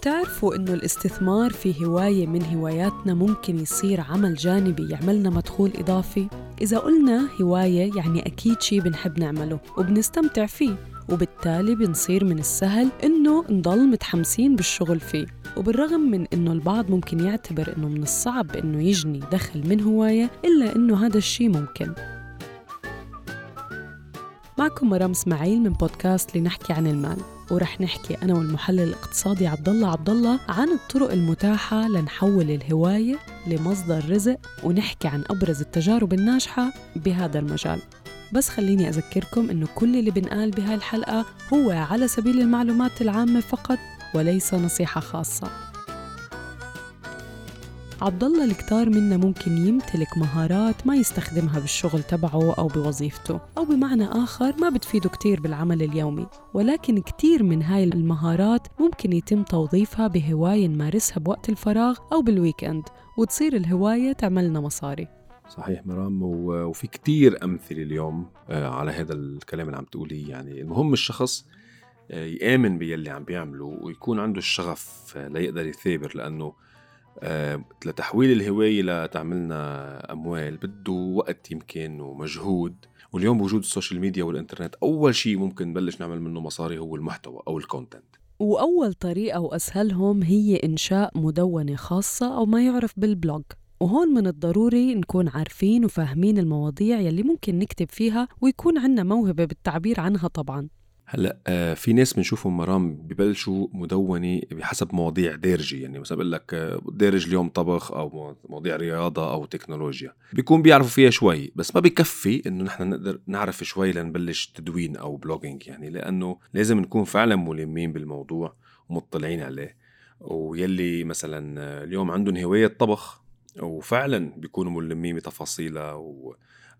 بتعرفوا إنه الاستثمار في هواية من هواياتنا ممكن يصير عمل جانبي يعملنا مدخول إضافي؟ إذا قلنا هواية يعني أكيد شي بنحب نعمله وبنستمتع فيه وبالتالي بنصير من السهل إنه نضل متحمسين بالشغل فيه وبالرغم من إنه البعض ممكن يعتبر إنه من الصعب إنه يجني دخل من هواية إلا إنه هذا الشي ممكن معكم مرام إسماعيل من بودكاست لنحكي عن المال ورح نحكي أنا والمحلل الاقتصادي عبد الله عبد الله عن الطرق المتاحة لنحول الهواية لمصدر رزق ونحكي عن أبرز التجارب الناجحة بهذا المجال. بس خليني أذكركم إنه كل اللي بنقال بهاي الحلقة هو على سبيل المعلومات العامة فقط وليس نصيحة خاصة. عبد الله الكتار منا ممكن يمتلك مهارات ما يستخدمها بالشغل تبعه أو بوظيفته أو بمعنى آخر ما بتفيده كتير بالعمل اليومي. ولكن كتير من هاي المهارات ممكن يتم توظيفها بهواية نمارسها بوقت الفراغ أو بالويكند وتصير الهواية تعملنا مصاري. صحيح مرام وفي كتير أمثلة اليوم آه، على هذا الكلام اللي عم تقوليه يعني المهم الشخص آه، يآمن باللي عم بيعمله ويكون عنده الشغف آه، ليقدر يثابر لأنه لتحويل الهواية لتعملنا أموال بده وقت يمكن ومجهود. واليوم بوجود السوشيال ميديا والإنترنت أول شيء ممكن نبلش نعمل منه مصاري هو المحتوى أو ال content وأول طريقة وأسهلهم هي إنشاء مدونة خاصة أو ما يعرف بال blog. وهون من الضروري نكون عارفين وفاهمين المواضيع يلي ممكن نكتب فيها ويكون عنا موهبة بالتعبير عنها طبعاً. هلأ آه في ناس بنشوفهم مرام ببلشوا مدونة بحسب مواضيع دارجة يعني مثلا بقول لك آه، دارج اليوم طبخ أو مواضيع رياضة أو تكنولوجيا بيكون بيعرفوا فيها شوي بس ما بكفي إنه نحن نقدر نعرف شوي لنبلش تدوين أو blogging يعني لأنه لازم نكون فعلا ملمين بالموضوع ومطلعين عليه ويلي مثلا آه، اليوم عندهم هواية طبخ وفعلا بيكونوا ملمين بتفاصيلها.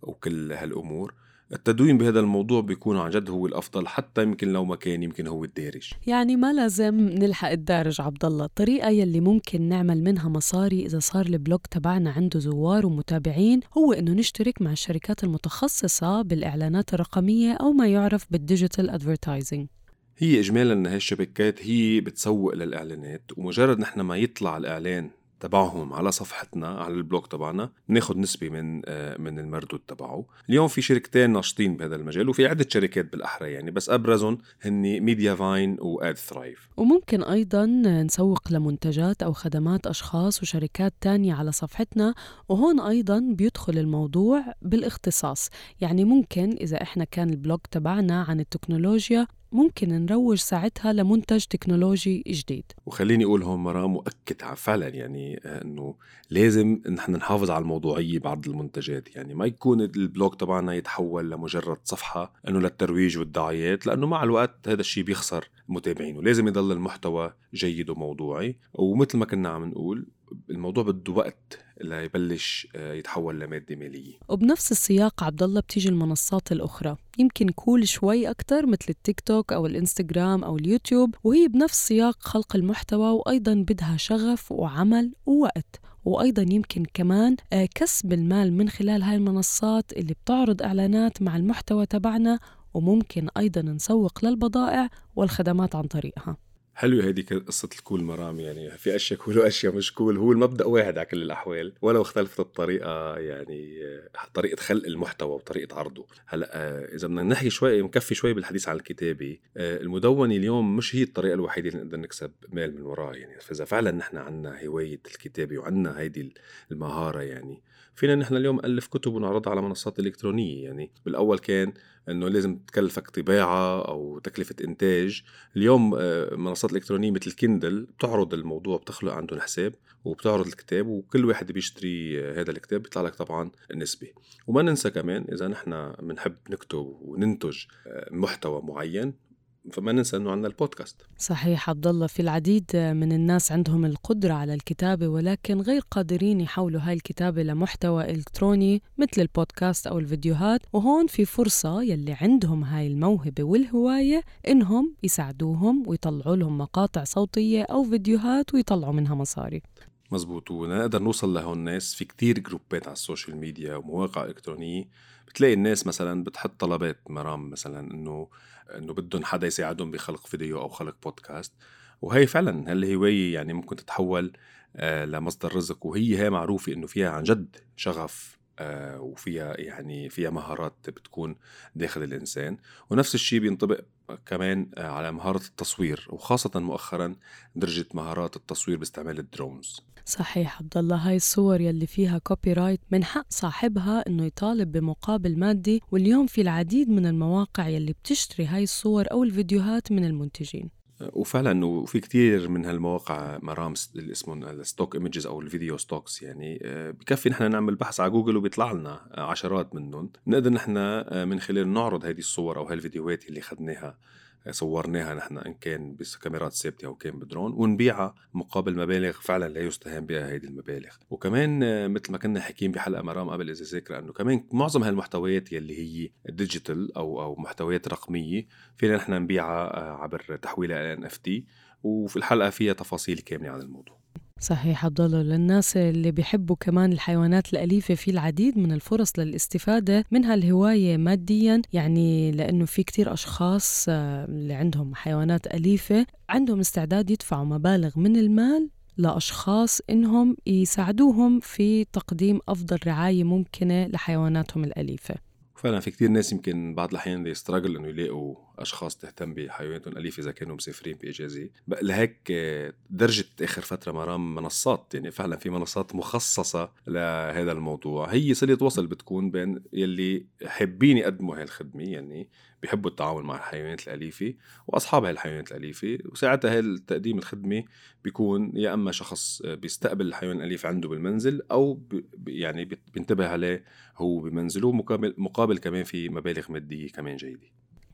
وكل هالأمور التدوين بهذا الموضوع بيكون عن جد هو الأفضل حتى يمكن لو ما كان يمكن هو الدارج. يعني ما لازم نلحق الدارج عبد الله الطريقة يلي ممكن نعمل منها مصاري إذا صار ال blog تبعنا عنده زوار ومتابعين هو إنه نشترك مع الشركات المتخصصة بالإعلانات الرقمية أو ما يعرف بال digital advertising هي اجمالا هي الشبكات هي بتسوق للإعلانات ومجرد نحن ما يطلع الإعلان تبعهم على صفحتنا على ال blog تبعنا بناخذ نسبة من آه، من المردود تبعه. اليوم في شركتين ناشطين بهذا المجال وفي عدة شركات بالأحرى يعني بس أبرزهم هن ميديا فاين وأد ثرايف. وممكن أيضا نسوق لمنتجات أو خدمات أشخاص وشركات تانية على صفحتنا وهون أيضا بيدخل الموضوع بالاختصاص. يعني ممكن إذا إحنا كان ال blog تبعنا عن التكنولوجيا ممكن نروج ساعتها لمنتج تكنولوجي جديد. وخليني أقول هون مرام مؤكد فعلا يعني آه، إنه لازم نحن نحافظ على الموضوعية بعض المنتجات. يعني ما يكون ال blog تبعنا يتحول لمجرد صفحة إنه للترويج والدعايات لأنه مع الوقت هذا الشيء بيخسر متابعينه. لازم يضل المحتوى جيد وموضوعي. ومثل ما كنا عم نقول الموضوع بده وقت ليبلش آه، يتحول لمادة مالية. وبنفس السياق عبد الله بتيجي المنصات الأخرى. يمكن cool شوي أكثر مثل التيك توك أو الإنستغرام أو اليوتيوب وهي بنفس سياق خلق المحتوى وأيضا بدها شغف وعمل ووقت. وأيضا يمكن كمان آه، كسب المال من خلال هاي المنصات اللي بتعرض إعلانات مع المحتوى تبعنا وممكن أيضا نسوق للبضائع والخدمات عن طريقها. حلوة هذيك قصة ال cool مرام يعني في أشياء cool وأشياء مش cool. هو المبدأ واحد على كل الاحوال ولو اختلفت الطريقة يعني طريقة خلق المحتوى وطريقة عرضه. هلأ آه، إذا بدنا نحكي شوي مكفي شوي بالحديث عن الكتابة. آه، المدونة اليوم مش هي الطريقة الوحيدة اللي نقدر نكسب مال من وراها يعني فإذا فعلا نحن عندنا هواية الكتابة وعندنا هيدي المهارة يعني فينا نحن اليوم نألف كتب ونعرضها على منصات إلكترونية. يعني بالأول كان إنه لازم تكلفك طباعة أو تكلفة إنتاج. اليوم آه، منصات إلكترونية مثل كيندل بتعرض الموضوع بتخلق عندهم حساب وبتعرض الكتاب وكل واحد بيشتري آه، هذا الكتاب بيطلع لك طبعا نسبة. وما ننسى كمان إذا نحن بنحب نكتب وننتج آه، محتوى معين فما ننسى إنه عندنا البودكاست. صحيح عبد الله في العديد من الناس عندهم القدرة على الكتابة ولكن غير قادرين يحولوا هاي الكتابة لمحتوى إلكتروني مثل البودكاست أو الفيديوهات. وهون في فرصة يلي عندهم هاي الموهبة والهواية إنهم يساعدوهم ويطلعوا لهم مقاطع صوتية أو فيديوهات ويطلعوا منها مصاري. مزبوط ونقدر نوصل لهون الناس في كتير groupات على السوشيال ميديا ومواقع إلكترونية. بتلاقي الناس مثلا بتحط طلبات مرام مثلا إنه إنه بدهم حدا يساعدهم بخلق فيديو أو خلق بودكاست وهي فعلا هالهوايه يعني ممكن تتحول آه لمصدر رزق. وهي هي معروفة إنه فيها عن جد شغف. آه وفيها يعني فيها مهارات بتكون داخل الإنسان. ونفس الشيء بينطبق كمان آه على مهارة التصوير وخاصة مؤخرا دارجة مهارات التصوير باستعمال ال drones. صحيح عبد الله هاي الصور يلي فيها copyright من حق صاحبها إنه يطالب بمقابل مادي واليوم في العديد من المواقع يلي بتشتري هاي الصور أو الفيديوهات من المنتجين. وفعلا وفي كتير من هالمواقع مرام اللي اسمهم ال stock images أو ال video stocks يعني آه، بكفي نحن نعمل بحث على جوجل وبيطلع لنا عشرات منهم. بنقدر نحن آه، من خلال نعرض هذه الصور أو هالفيديوهات اللي اخذناها صورناها نحن إن كان بكاميرات ثابتة أو كان بدرون ونبيعها مقابل مبالغ فعلا لا يستهان بها هذه المبالغ. وكمان آه، مثل ما كنا حكيين بحلقة مرام قبل إذا ذاكره أنه كمان معظم هالمحتويات يلي هي digital أو أو محتويات رقمية فينا نحن نبيعها آه، عبر تحويلها NFT وفي الحلقة فيها تفاصيل كاملة عن الموضوع. صحيح عبد الله للناس اللي بيحبوا كمان الحيوانات الأليفة في العديد من الفرص للاستفادة منها الهواية ماديا يعني لأنه في كتير أشخاص آه، اللي عندهم حيوانات أليفة عندهم استعداد يدفعوا مبالغ من المال لأشخاص إنهم يساعدوهم في تقديم أفضل رعاية ممكنة لحيواناتهم الأليفة. فعلا في كتير ناس يمكن بعض الأحيان يستراجل إنه يلاقوا أشخاص تهتم بحيواناتهم الاليفه إذا كانوا مسافرين بإجازة. لهيك درجة آخر فترة مرام منصات يعني فعلا في منصات مخصصة لهذا الموضوع. هي صلة وصل بتكون بين يلي حابين يقدموا هاي الخدمه يعني بيحبوا التعامل مع الحيوانات الأليفة وأصحاب هاي الحيوانات الأليفة. وساعتها هاي تقديم الخدمة بيكون يا أما شخص بيستقبل الحيوان الأليف عنده بالمنزل أو يعني بينتبه عليه هو بمنزله مقابل, مقابل كمان في مبالغ مادية كمان جيدة.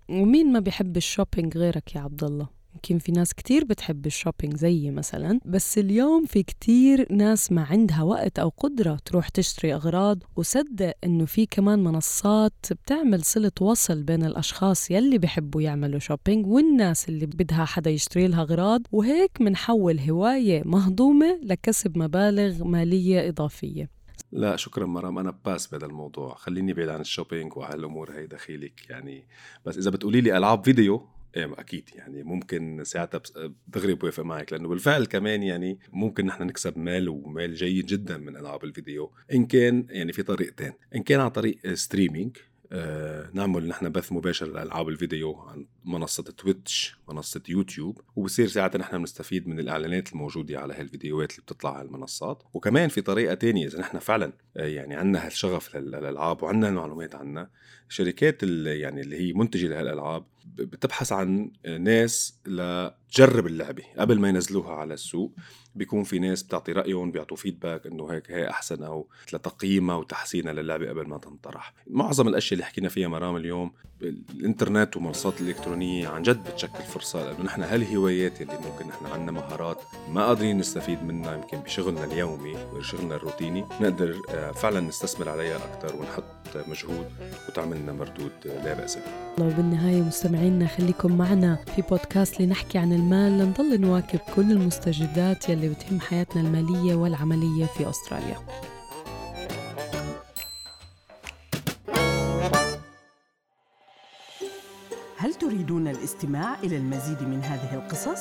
ومين ما بيحب ال shopping غيرك يا عبد الله يمكن في ناس كتير بتحب ال shopping زيي مثلا بس اليوم في كتير ناس ما عندها وقت أو قدرة تروح تشتري أغراض وصدق إنه في كمان منصات بتعمل صلة وصل بين الأشخاص يلي بيحبوا يعملوا shopping والناس اللي بدها حدا يشتري لها أغراض وهيك منحول هواية مهضومة لكسب مبالغ مالية إضافية. لا شكرا مرام. أنا بس بهذا الموضوع. خليني بعيد عن ال shopping وهالامور هي دخيلك يعني. بس إذا بتقولي لي ألعاب فيديو إيه أكيد يعني ممكن ساعتها دغري بوافق معك. لأنه بالفعل كمان يعني ممكن نحن نكسب مال ومال جيد جدا من ألعاب الفيديو. إن كان يعني في طريقتين. إن كان عن طريق streaming آه نعمل نحن بث مباشر لألعاب الفيديو عن منصة تويتش منصة يوتيوب وبصير ساعتها نحن بنستفيد من الإعلانات الموجودة على هالفيديوهات اللي بتطلع على المنصات. وكمان في طريقة تانية إذا نحن فعلا آه يعني عندنا هالشغف للألعاب وعندنا المعلومات عنها شركات اللي يعني اللي هي منتجة لهالألعاب بتبحث عن ناس لتجرب اللعبة قبل ما ينزلوها على السوق. بيكون في ناس بتعطي رأيهم بيعطوا فيدباك إنه هيك هي أحسن أو لتقييمها وتحسينها للعبة قبل ما تنطرح. معظم الأشياء اللي حكينا فيها مرام اليوم الإنترنت والمنصات الالكترونيه عن جد بتشكل فرصة لأنه نحن هالهوايات اللي ممكن نحن عندنا مهارات ما قادرين نستفيد منها يمكن بشغلنا اليومي وشغلنا الروتيني نقدر آه، فعلا نستثمر عليها أكثر ونحط مجهود وتعمل لنا مردود لا بأس به. وبالنهايه مستمعينا خليكم معنا في بودكاست لنحكي عن المال لنضل نواكب كل المستجدات يلي بتهم حياتنا المالية والعملية في أستراليا. هل تريدون الاستماع إلى المزيد من هذه القصص؟